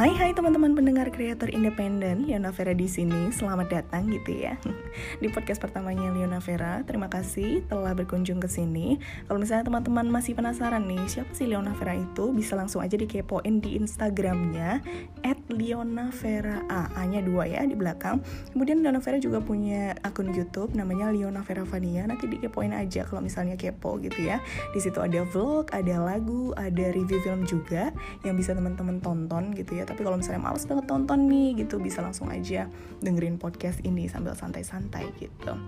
Hai hai teman-teman pendengar kreator independen, Leona Vera di sini. Selamat datang gitu ya. Di podcast pertamanya Leona Vera. Terima kasih telah berkunjung ke sini. Kalau misalnya teman-teman masih penasaran nih, siapa sih Leona Vera itu? Bisa langsung aja dikepoin di Instagramnya @leonavera A-nya dua ya di belakang. Kemudian Leona Vera juga punya akun YouTube namanya Leona Vera Vania. Nanti dikepoin aja kalau misalnya kepo gitu ya. Di situ ada vlog, ada lagu, ada review film juga yang bisa teman-teman tonton gitu ya tapi kalau misalnya males banget tonton nih gitu bisa langsung aja dengerin podcast ini sambil santai-santai gitu.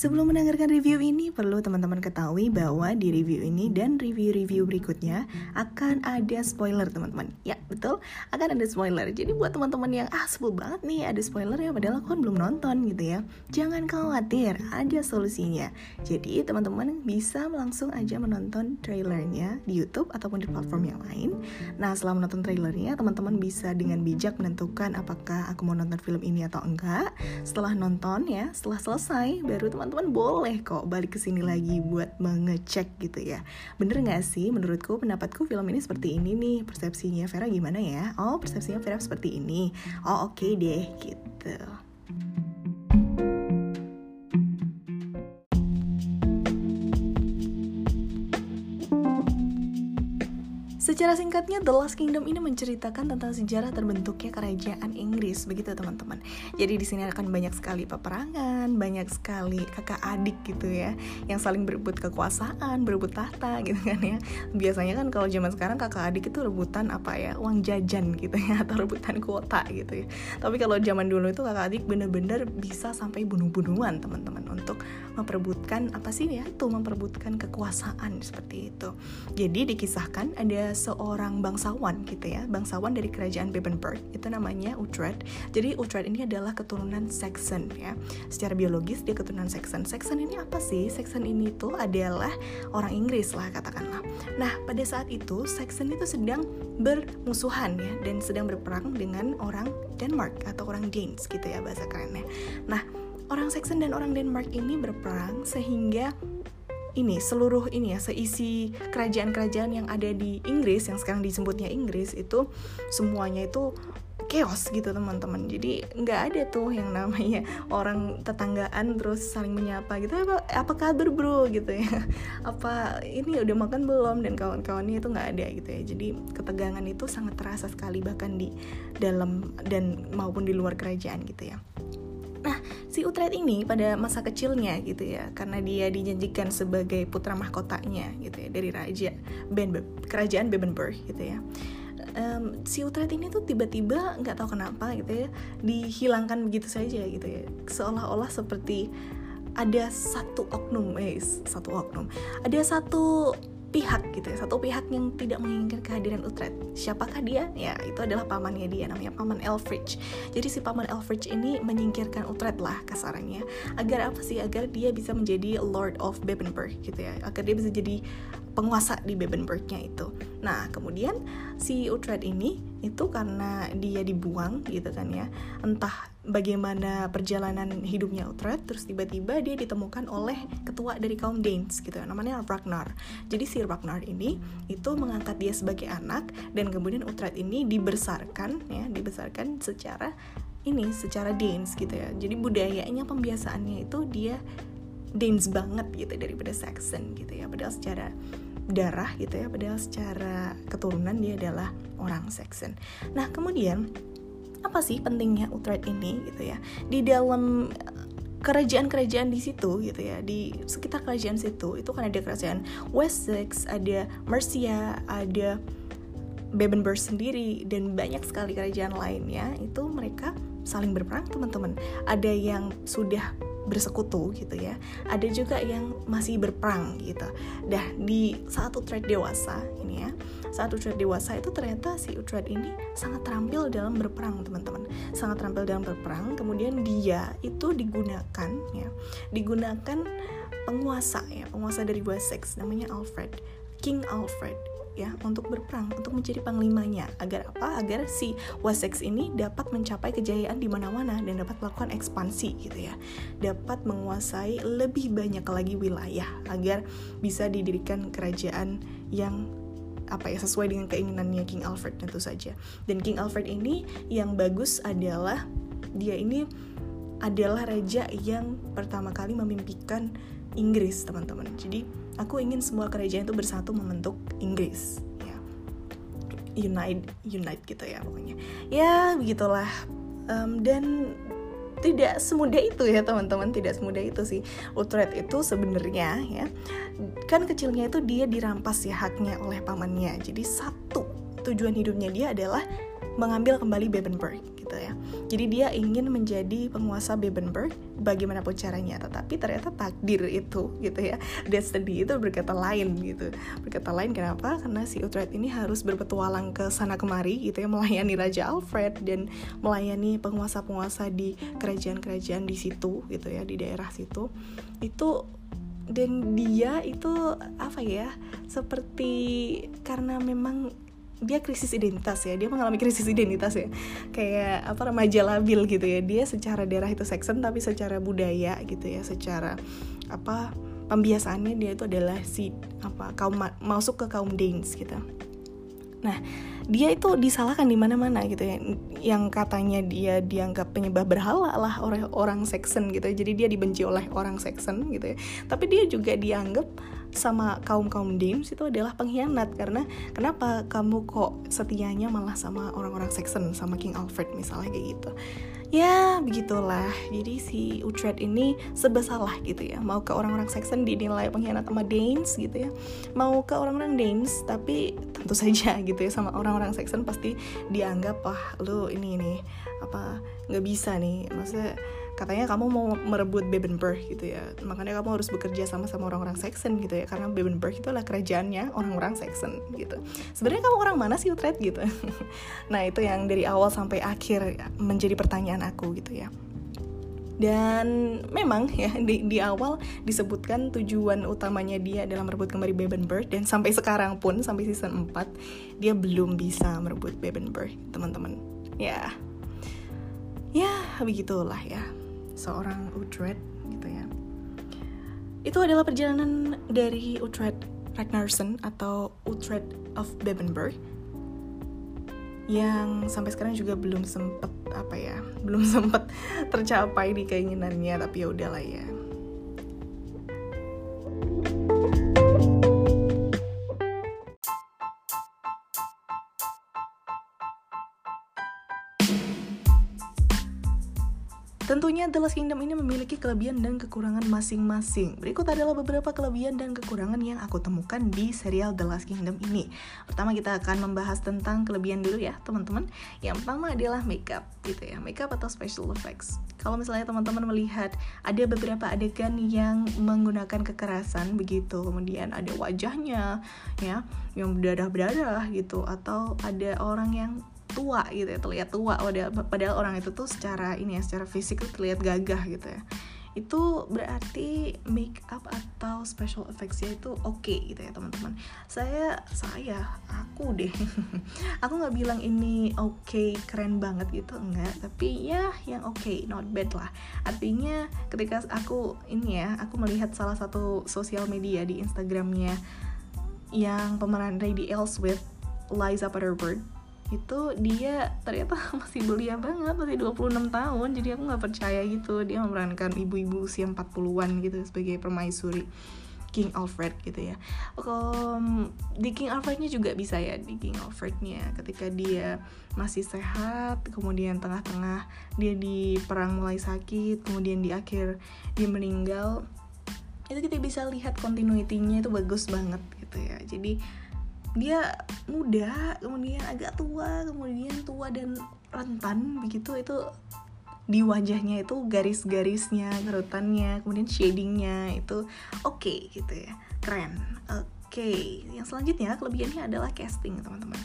Sebelum mendengarkan review ini, perlu teman-teman ketahui bahwa di review ini dan review-review berikutnya akan ada spoiler, teman-teman. Ya, betul, akan ada spoiler. Jadi buat teman-teman yang ah sebel banget nih ada spoiler ya, padahal aku kan belum nonton gitu ya. Jangan khawatir, ada solusinya. Jadi teman-teman bisa langsung aja menonton trailernya di YouTube ataupun di platform yang lain. Nah, setelah menonton trailernya, teman-teman bisa dengan bijak menentukan apakah aku mau nonton film ini atau enggak. Setelah nonton ya, setelah selesai, baru teman teman-teman boleh kok balik ke sini lagi buat mengecek gitu ya. Bener nggak sih? Menurutku, pendapatku film ini seperti ini nih. Persepsinya Vera gimana ya? Oh, persepsinya Vera seperti ini. Oh, oke okay deh, gitu. Secara singkatnya, The Last Kingdom ini menceritakan tentang sejarah terbentuknya kerajaan Inggris, begitu teman-teman. Jadi di sini akan banyak sekali peperangan, banyak sekali kakak adik gitu ya, yang saling berebut kekuasaan, berebut tahta gitu kan ya. Biasanya kan kalau zaman sekarang kakak adik itu rebutan apa ya, uang jajan gitu ya, atau rebutan kuota gitu ya. Tapi kalau zaman dulu itu kakak adik bener-bener bisa sampai bunuh-bunuhan teman-teman untuk memperebutkan apa sih ya, tuh memperebutkan kekuasaan seperti itu. Jadi dikisahkan ada seorang bangsawan gitu ya, bangsawan dari kerajaan Bebenberg, itu namanya Utrecht. Jadi Utrecht ini adalah keturunan Saxon ya. Secara biologis dia keturunan Saxon. Saxon ini apa sih? Saxon ini tuh adalah orang Inggris lah katakanlah. Nah, pada saat itu Saxon itu sedang bermusuhan ya dan sedang berperang dengan orang Denmark atau orang Danes gitu ya bahasa kerennya. Nah, orang Saxon dan orang Denmark ini berperang sehingga ini seluruh ini ya seisi kerajaan-kerajaan yang ada di Inggris yang sekarang disebutnya Inggris itu semuanya itu chaos gitu teman-teman. Jadi nggak ada tuh yang namanya orang tetanggaan terus saling menyapa gitu. Apa apa kabar bro? Gitu ya. Apa ini udah makan belum? Dan kawan-kawannya itu nggak ada gitu ya. Jadi ketegangan itu sangat terasa sekali bahkan di dalam dan maupun di luar kerajaan gitu ya si Utrecht ini pada masa kecilnya gitu ya, karena dia dijanjikan sebagai putra mahkotanya gitu ya dari raja ben kerajaan Bebenberg gitu ya. Um, si Utrecht ini tuh tiba-tiba nggak tahu kenapa gitu ya dihilangkan begitu saja gitu ya seolah-olah seperti ada satu oknum eh satu oknum ada satu pihak gitu ya satu pihak yang tidak menginginkan kehadiran Utrecht. Siapakah dia? Ya itu adalah pamannya dia namanya paman Elfrich jadi si paman Elfrich ini menyingkirkan Utrecht lah kasarannya. Agar apa sih? Agar dia bisa menjadi Lord of Bebenberg gitu ya. Agar dia bisa jadi penguasa di Bebenbergnya itu. Nah kemudian si Utrecht ini itu karena dia dibuang gitu kan ya. Entah bagaimana perjalanan hidupnya Utrecht terus tiba-tiba dia ditemukan oleh ketua dari kaum Danes gitu namanya Ragnar. Jadi si Ragnar ini itu mengangkat dia sebagai anak dan kemudian Utrecht ini dibesarkan ya dibesarkan secara ini secara Danes gitu ya. Jadi budayanya pembiasaannya itu dia Danes banget gitu daripada Saxon gitu ya. Padahal secara darah gitu ya padahal secara keturunan dia adalah orang Saxon. Nah kemudian apa sih pentingnya Utrecht ini gitu ya? Di dalam eh, kerajaan-kerajaan di situ gitu ya di sekitar kerajaan situ itu kan ada kerajaan Wessex ada Mercia ada Bebenberg sendiri dan banyak sekali kerajaan lainnya itu mereka saling berperang teman-teman. Ada yang sudah bersekutu gitu ya. Ada juga yang masih berperang gitu. Dah di saat Utrecht dewasa ini ya saat Utrecht dewasa itu ternyata si Utrecht ini sangat terampil dalam berperang teman-teman. Sangat terampil dalam berperang kemudian dia itu digunakan ya digunakan penguasa ya penguasa dari Wessex namanya Alfred King Alfred ya untuk berperang untuk menjadi panglimanya. Agar apa? Agar si Wessex ini dapat mencapai kejayaan di mana-mana dan dapat melakukan ekspansi gitu ya. Dapat menguasai lebih banyak lagi wilayah agar bisa didirikan kerajaan yang apa ya sesuai dengan keinginannya King Alfred tentu saja. Dan King Alfred ini yang bagus adalah dia ini adalah raja yang pertama kali memimpikan Inggris teman-teman. Jadi aku ingin semua kerajaan itu bersatu membentuk Inggris ya. Unite unite gitu ya pokoknya. Ya begitulah. Um, dan tidak semudah itu ya teman-teman. Tidak semudah itu sih. Utrecht itu sebenarnya ya kan kecilnya itu dia dirampas ya haknya oleh pamannya. Jadi satu tujuan hidupnya dia adalah mengambil kembali Bebenberg gitu ya. Jadi dia ingin menjadi penguasa Bebenberg bagaimanapun caranya, tetapi ternyata takdir itu gitu ya. Destiny itu berkata lain gitu. Berkata lain kenapa? Karena si Utrecht ini harus berpetualang ke sana kemari gitu ya melayani Raja Alfred dan melayani penguasa-penguasa di kerajaan-kerajaan di situ gitu ya, di daerah situ. Itu dan dia itu apa ya seperti karena memang dia krisis identitas ya dia mengalami krisis identitas ya. Kayak apa remaja labil gitu ya. Dia secara daerah itu Saxon tapi secara budaya gitu ya secara apa pembiasaannya dia itu adalah si apa kaum masuk ke kaum Danes gitu. Nah dia itu disalahkan di mana-mana gitu ya. Yang katanya dia dianggap penyembah berhala lah oleh orang Saxon gitu ya. jadi dia dibenci oleh orang Saxon gitu ya. Tapi dia juga dianggap sama kaum kaum Dames itu adalah pengkhianat. Karena kenapa? Kamu kok setianya malah sama orang-orang Saxon sama King Alfred misalnya kayak gitu ya begitulah. Jadi si Utrecht ini serba salah gitu ya. Mau ke orang-orang Saxon dinilai pengkhianat sama Danes gitu ya. Mau ke orang-orang Danes tapi tentu saja gitu ya sama orang-orang Saxon pasti dianggap wah lu ini ini apa nggak bisa nih. Maksudnya katanya kamu mau merebut Bebenberg gitu ya. Makanya kamu harus bekerja sama sama orang-orang Saxon gitu ya karena Bebenberg itu adalah kerajaannya orang-orang Saxon gitu. Sebenarnya kamu orang mana sih Utrecht gitu. Nah itu yang dari awal sampai akhir menjadi pertanyaan aku gitu ya. Dan memang ya di, di awal disebutkan tujuan utamanya dia adalah merebut kembali Bebenberg dan sampai sekarang pun sampai season 4 dia belum bisa merebut Bebenberg teman-teman. Ya. Ya begitulah ya seorang Utrecht gitu ya. Itu adalah perjalanan dari Utrecht Ragnarsson atau Utrecht of Bebenberg yang sampai sekarang juga belum sempet apa ya belum sempet tercapai di keinginannya tapi ya udahlah ya The Last Kingdom ini memiliki kelebihan dan kekurangan masing-masing. Berikut adalah beberapa kelebihan dan kekurangan yang aku temukan di serial The Last Kingdom ini. Pertama kita akan membahas tentang kelebihan dulu ya, teman-teman. Yang pertama adalah makeup, gitu ya. Makeup atau special effects. Kalau misalnya teman-teman melihat ada beberapa adegan yang menggunakan kekerasan begitu, kemudian ada wajahnya ya yang berdarah-berdarah gitu atau ada orang yang tua gitu ya terlihat tua. Padahal, padahal orang itu tuh secara ini ya secara fisik tuh terlihat gagah gitu ya. Itu berarti make up atau special effects ya itu oke okay, gitu ya teman-teman. Saya saya aku deh. Aku nggak bilang ini oke okay, keren banget gitu enggak. Tapi ya yang oke okay, not bad lah. Artinya ketika aku ini ya aku melihat salah satu sosial media di instagramnya yang pemeran Lady Elswith Liza Butterbird itu dia ternyata masih belia banget masih 26 tahun. Jadi aku nggak percaya gitu dia memerankan ibu-ibu usia 40-an gitu sebagai permaisuri King Alfred gitu ya. Um, di King Alfrednya juga bisa ya di King Alfrednya. Ketika dia masih sehat kemudian tengah-tengah dia di perang mulai sakit kemudian di akhir dia meninggal itu kita bisa lihat continuity-nya itu bagus banget gitu ya. Jadi dia muda kemudian agak tua kemudian tua dan rentan begitu. Itu di wajahnya itu garis-garisnya kerutannya kemudian shadingnya itu oke okay, gitu ya. Keren. Oke okay. yang selanjutnya kelebihannya adalah casting teman-teman.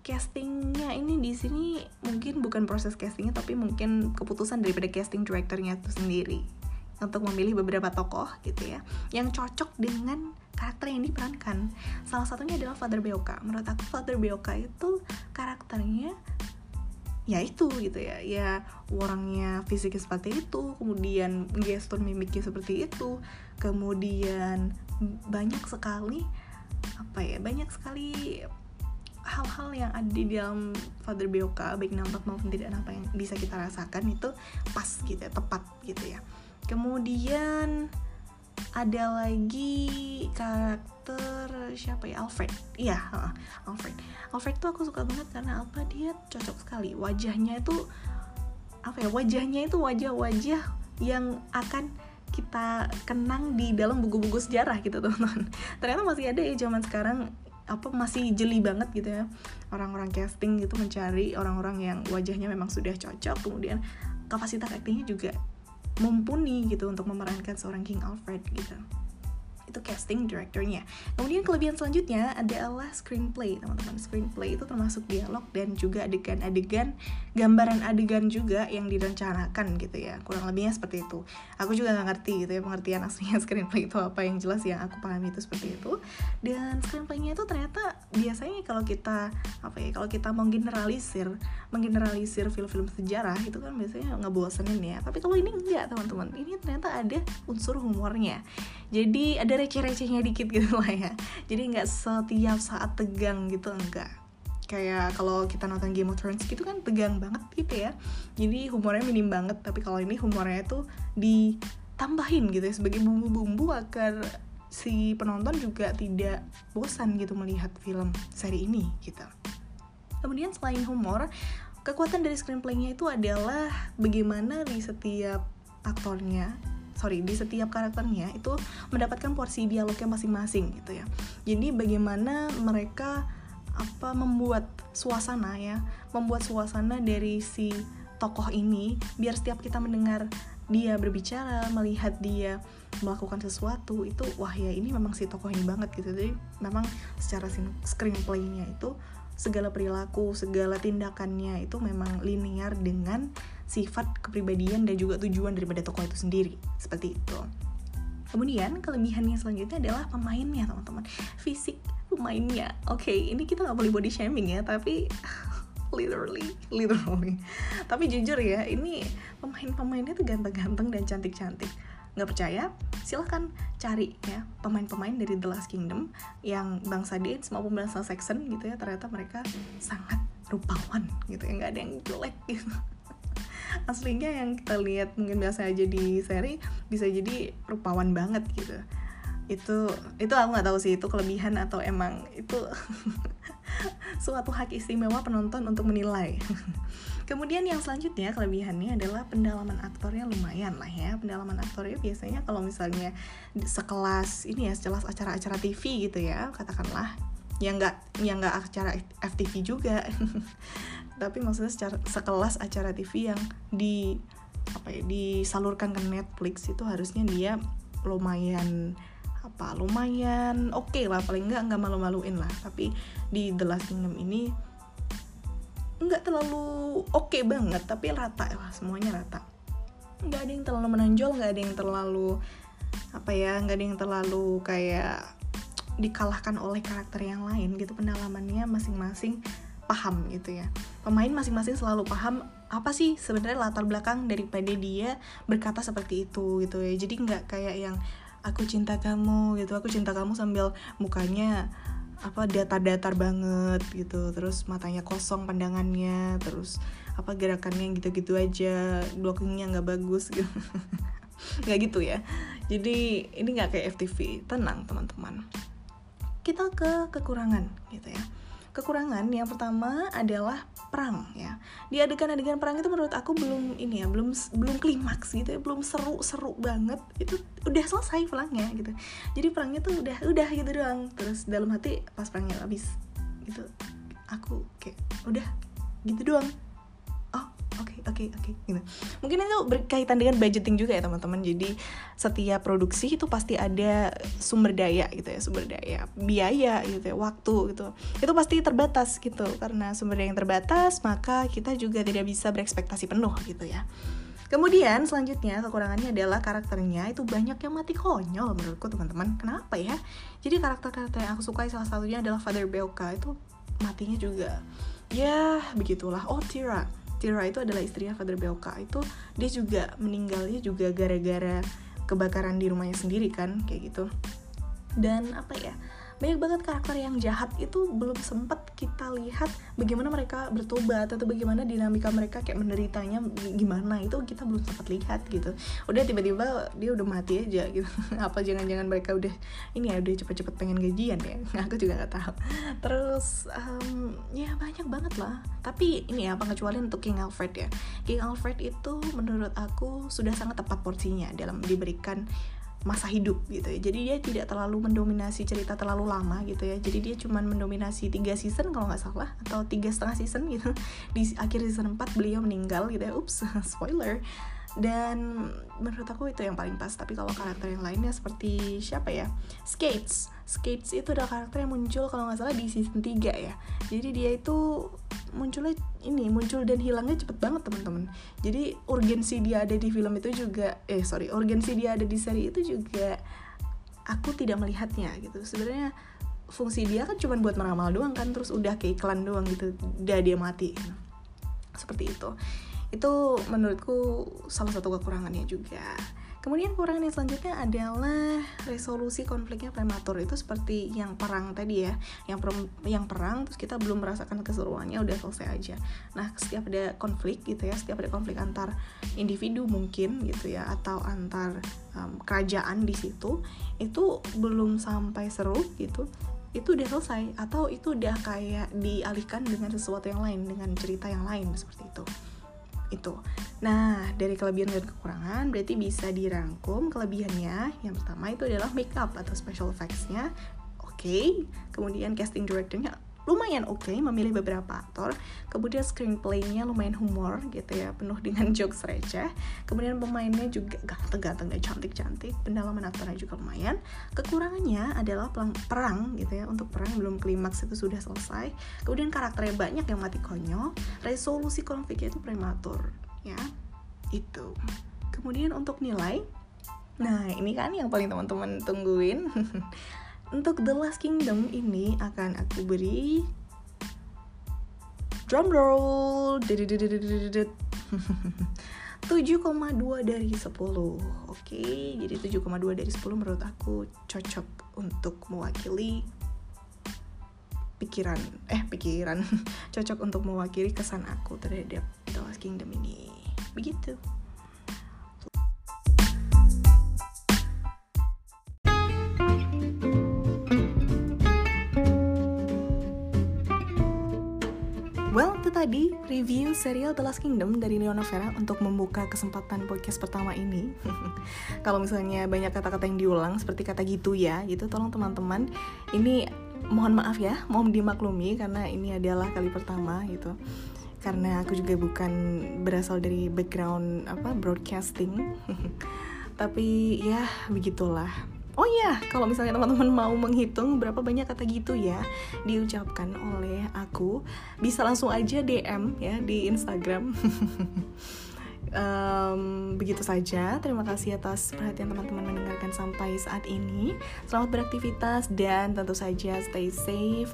Castingnya ini di sini mungkin bukan proses castingnya tapi mungkin keputusan daripada casting directornya itu sendiri untuk memilih beberapa tokoh gitu ya yang cocok dengan karakter yang diperankan salah satunya adalah Father Beoka. Menurut aku Father Beoka itu karakternya ya itu gitu ya. Ya orangnya fisiknya seperti itu kemudian gestur mimiknya seperti itu kemudian banyak sekali apa ya banyak sekali hal-hal yang ada di dalam Father Beoka baik nampak maupun tidak nampak yang bisa kita rasakan itu pas gitu ya tepat gitu ya. Kemudian ada lagi karakter siapa ya? Alfred. Iya Alfred. Alfred tuh aku suka banget karena apa? Dia cocok sekali. Wajahnya itu apa ya? Wajahnya itu wajah-wajah yang akan kita kenang di dalam buku-buku sejarah gitu teman-teman. Ternyata masih ada ya zaman sekarang apa masih jeli banget gitu ya. Orang-orang casting gitu mencari orang-orang yang wajahnya memang sudah cocok. Kemudian kapasitas aktingnya juga mumpuni gitu untuk memerankan seorang King Alfred gitu itu casting directornya. Kemudian kelebihan selanjutnya adalah screenplay, teman-teman. Screenplay itu termasuk dialog dan juga adegan-adegan, gambaran adegan juga yang direncanakan gitu ya. Kurang lebihnya seperti itu. Aku juga nggak ngerti gitu ya pengertian aslinya screenplay itu apa yang jelas yang aku pahami itu seperti itu. Dan screenplaynya itu ternyata biasanya kalau kita apa ya kalau kita mau generalisir, menggeneralisir film-film sejarah itu kan biasanya ngebosenin ya. Tapi kalau ini enggak teman-teman. Ini ternyata ada unsur humornya. Jadi ada receh-recehnya dikit gitu lah ya. Jadi nggak setiap saat tegang gitu enggak. Kayak kalau kita nonton Game of Thrones gitu kan tegang banget gitu ya. Jadi humornya minim banget tapi kalau ini humornya itu ditambahin gitu ya sebagai bumbu-bumbu agar si penonton juga tidak bosan gitu melihat film seri ini gitu. Kemudian selain humor kekuatan dari screenplaynya itu adalah bagaimana di setiap aktornya sorry di setiap karakternya itu mendapatkan porsi dialognya masing-masing gitu ya. Jadi bagaimana mereka apa membuat suasana ya membuat suasana dari si tokoh ini biar setiap kita mendengar dia berbicara melihat dia melakukan sesuatu itu wah ya ini memang si tokoh ini banget gitu. Jadi memang secara screenplaynya itu segala perilaku segala tindakannya itu memang linear dengan sifat kepribadian dan juga tujuan daripada tokoh itu sendiri. Seperti itu. Kemudian kelebihannya selanjutnya adalah pemainnya teman-teman. Fisik pemainnya. Oke okay, ini kita nggak boleh body shaming ya tapi literally literally. Tapi jujur ya ini pemain-pemainnya tuh ganteng-ganteng dan cantik-cantik. Nggak percaya? Silahkan cari ya pemain-pemain dari The Last Kingdom yang bangsa Danes maupun bangsa Saxon gitu ya ternyata mereka sangat rupawan gitu ya. Nggak ada yang jelek gitu aslinya yang kita lihat mungkin biasa aja di seri bisa jadi rupawan banget gitu. Itu itu aku nggak tahu sih itu kelebihan atau emang itu suatu hak istimewa penonton untuk menilai. Kemudian yang selanjutnya kelebihannya adalah pendalaman aktornya lumayan lah ya. Pendalaman aktornya biasanya kalau misalnya sekelas ini ya sekelas acara-acara TV gitu ya katakanlah. Yang nggak yang nggak acara FTV juga tapi maksudnya secara sekelas acara TV yang di apa ya disalurkan ke Netflix itu harusnya dia lumayan apa lumayan oke okay lah. Paling nggak nggak malu-maluin lah. Tapi di The Last Kingdom ini nggak terlalu oke okay banget. Tapi rata lah semuanya rata. Nggak ada yang terlalu menonjol nggak ada yang terlalu apa ya nggak ada yang terlalu kayak dikalahkan oleh karakter yang lain gitu. Pendalamannya masing-masing paham gitu ya. Pemain masing-masing selalu paham apa sih sebenarnya latar belakang daripada dia berkata seperti itu gitu ya. Jadi nggak kayak yang aku cinta kamu gitu. Aku cinta kamu sambil mukanya apa datar-datar banget gitu. Terus matanya kosong pandangannya terus apa gerakannya gitu-gitu aja blockingnya nggak bagus gitu. Nggak gitu ya. Jadi ini nggak kayak FTV tenang teman-teman. Kita ke kekurangan gitu ya kekurangan yang pertama adalah perang ya. Di adegan-adegan perang itu menurut aku belum ini ya belum belum klimaks gitu ya belum seru-seru banget. Itu udah selesai perangnya gitu. Jadi perangnya tuh udah udah gitu doang. Terus dalam hati pas perangnya habis gitu aku kayak udah gitu doang oke oke oke. Gitu. Mungkin itu berkaitan dengan budgeting juga ya teman-teman. Jadi setiap produksi itu pasti ada sumber daya gitu ya sumber daya biaya gitu ya waktu gitu. Itu pasti terbatas gitu. Karena sumber daya yang terbatas maka kita juga tidak bisa berekspektasi penuh gitu ya. Kemudian selanjutnya kekurangannya adalah karakternya. Itu banyak yang mati konyol menurutku teman-teman. Kenapa ya? Jadi karakter-karakter yang aku sukai salah satunya adalah Father Belka. Itu matinya juga. Ya begitulah. Oh Tira Tira itu adalah istrinya Father Belka itu dia juga meninggalnya juga gara-gara kebakaran di rumahnya sendiri kan kayak gitu. Dan apa ya banyak banget karakter yang jahat itu belum sempat kita lihat bagaimana mereka bertobat atau bagaimana dinamika mereka kayak menderitanya gimana itu kita belum sempat lihat gitu. Udah tiba-tiba dia udah mati aja gitu. Apa jangan-jangan mereka udah ini ya udah cepet-cepet pengen gajian ya? Aku juga nggak tahu. Terus um, ya banyak banget lah. Tapi ini ya pengecualian untuk King Alfred ya. King Alfred itu menurut aku sudah sangat tepat porsinya dalam diberikan masa hidup gitu ya. Jadi dia tidak terlalu mendominasi cerita terlalu lama gitu ya. Jadi dia cuma mendominasi tiga season kalau nggak salah atau tiga setengah season gitu. Di akhir season 4 beliau meninggal gitu ya. Ups spoiler dan menurut aku itu yang paling pas. Tapi kalau karakter yang lainnya seperti siapa ya? Skates. Skates itu adalah karakter yang muncul kalau nggak salah di season 3 ya. Jadi dia itu munculnya ini muncul dan hilangnya cepet banget teman-teman. Jadi urgensi dia ada di film itu juga eh sorry urgensi dia ada di seri itu juga aku tidak melihatnya gitu. Sebenarnya fungsi dia kan cuma buat meramal doang kan terus udah kayak iklan doang gitu udah dia mati. Seperti itu itu menurutku salah satu kekurangannya juga. Kemudian kekurangan yang selanjutnya adalah resolusi konfliknya prematur. Itu seperti yang perang tadi ya, yang yang perang terus kita belum merasakan keseruannya udah selesai aja. Nah setiap ada konflik gitu ya, setiap ada konflik antar individu mungkin gitu ya atau antar um, kerajaan di situ itu belum sampai seru gitu itu udah selesai. Atau itu udah kayak dialihkan dengan sesuatu yang lain dengan cerita yang lain seperti itu itu. Nah, dari kelebihan dan kekurangan berarti bisa dirangkum kelebihannya. Yang pertama itu adalah makeup atau special effects-nya. Oke, okay. kemudian casting directornya lumayan oke okay, memilih beberapa aktor. Kemudian screenplaynya lumayan humor gitu ya penuh dengan jokes receh. Kemudian pemainnya juga ganteng-ganteng cantik-cantik pendalaman aktornya juga lumayan. Kekurangannya adalah perang, perang gitu ya untuk perang belum klimaks itu sudah selesai. Kemudian karakternya banyak yang mati konyol resolusi konfliknya itu prematur ya. Itu. Kemudian untuk nilai nah ini kan yang paling teman-teman tungguin untuk The Last Kingdom ini akan aku beri drum roll. 7,2 dari 10 Oke, jadi 7,2 dari 10 menurut aku cocok untuk mewakili pikiran eh pikiran cocok untuk mewakili kesan aku terhadap The Last Kingdom ini begitu tadi review serial The Last Kingdom dari Neo Novera untuk membuka kesempatan podcast pertama ini. Kalau misalnya banyak kata-kata yang diulang seperti kata gitu ya, gitu tolong teman-teman ini mohon maaf ya, mohon dimaklumi karena ini adalah kali pertama gitu. Karena aku juga bukan berasal dari background apa broadcasting. Tapi ya begitulah Oh iya, kalau misalnya teman-teman mau menghitung berapa banyak kata gitu ya diucapkan oleh aku, bisa langsung aja DM ya di Instagram. um, begitu saja. Terima kasih atas perhatian teman-teman mendengarkan sampai saat ini. Selamat beraktivitas dan tentu saja stay safe.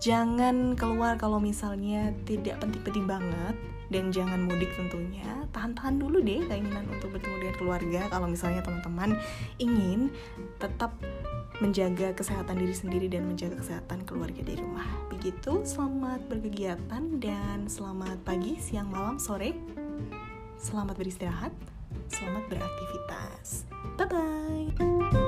Jangan keluar kalau misalnya tidak penting-penting banget dan jangan mudik tentunya. Tahan-tahan dulu deh keinginan untuk bertemu dengan keluarga. Kalau misalnya teman-teman ingin tetap menjaga kesehatan diri sendiri dan menjaga kesehatan keluarga di rumah. Begitu selamat berkegiatan dan selamat pagi siang malam sore. Selamat beristirahat selamat beraktivitas. Bye bye